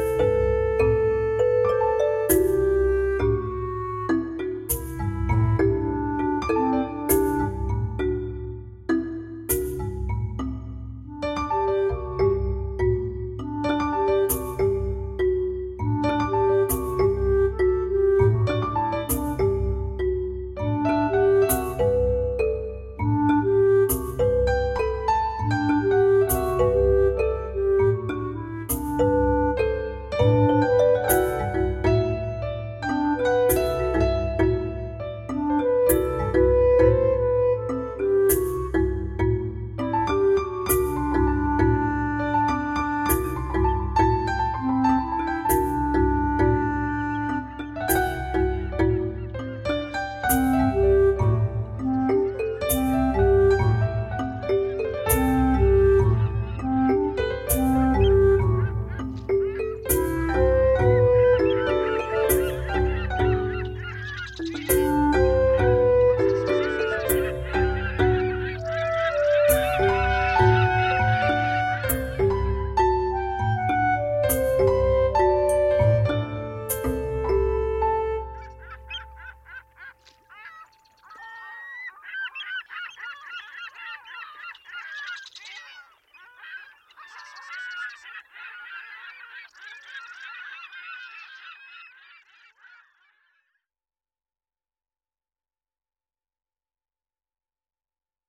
you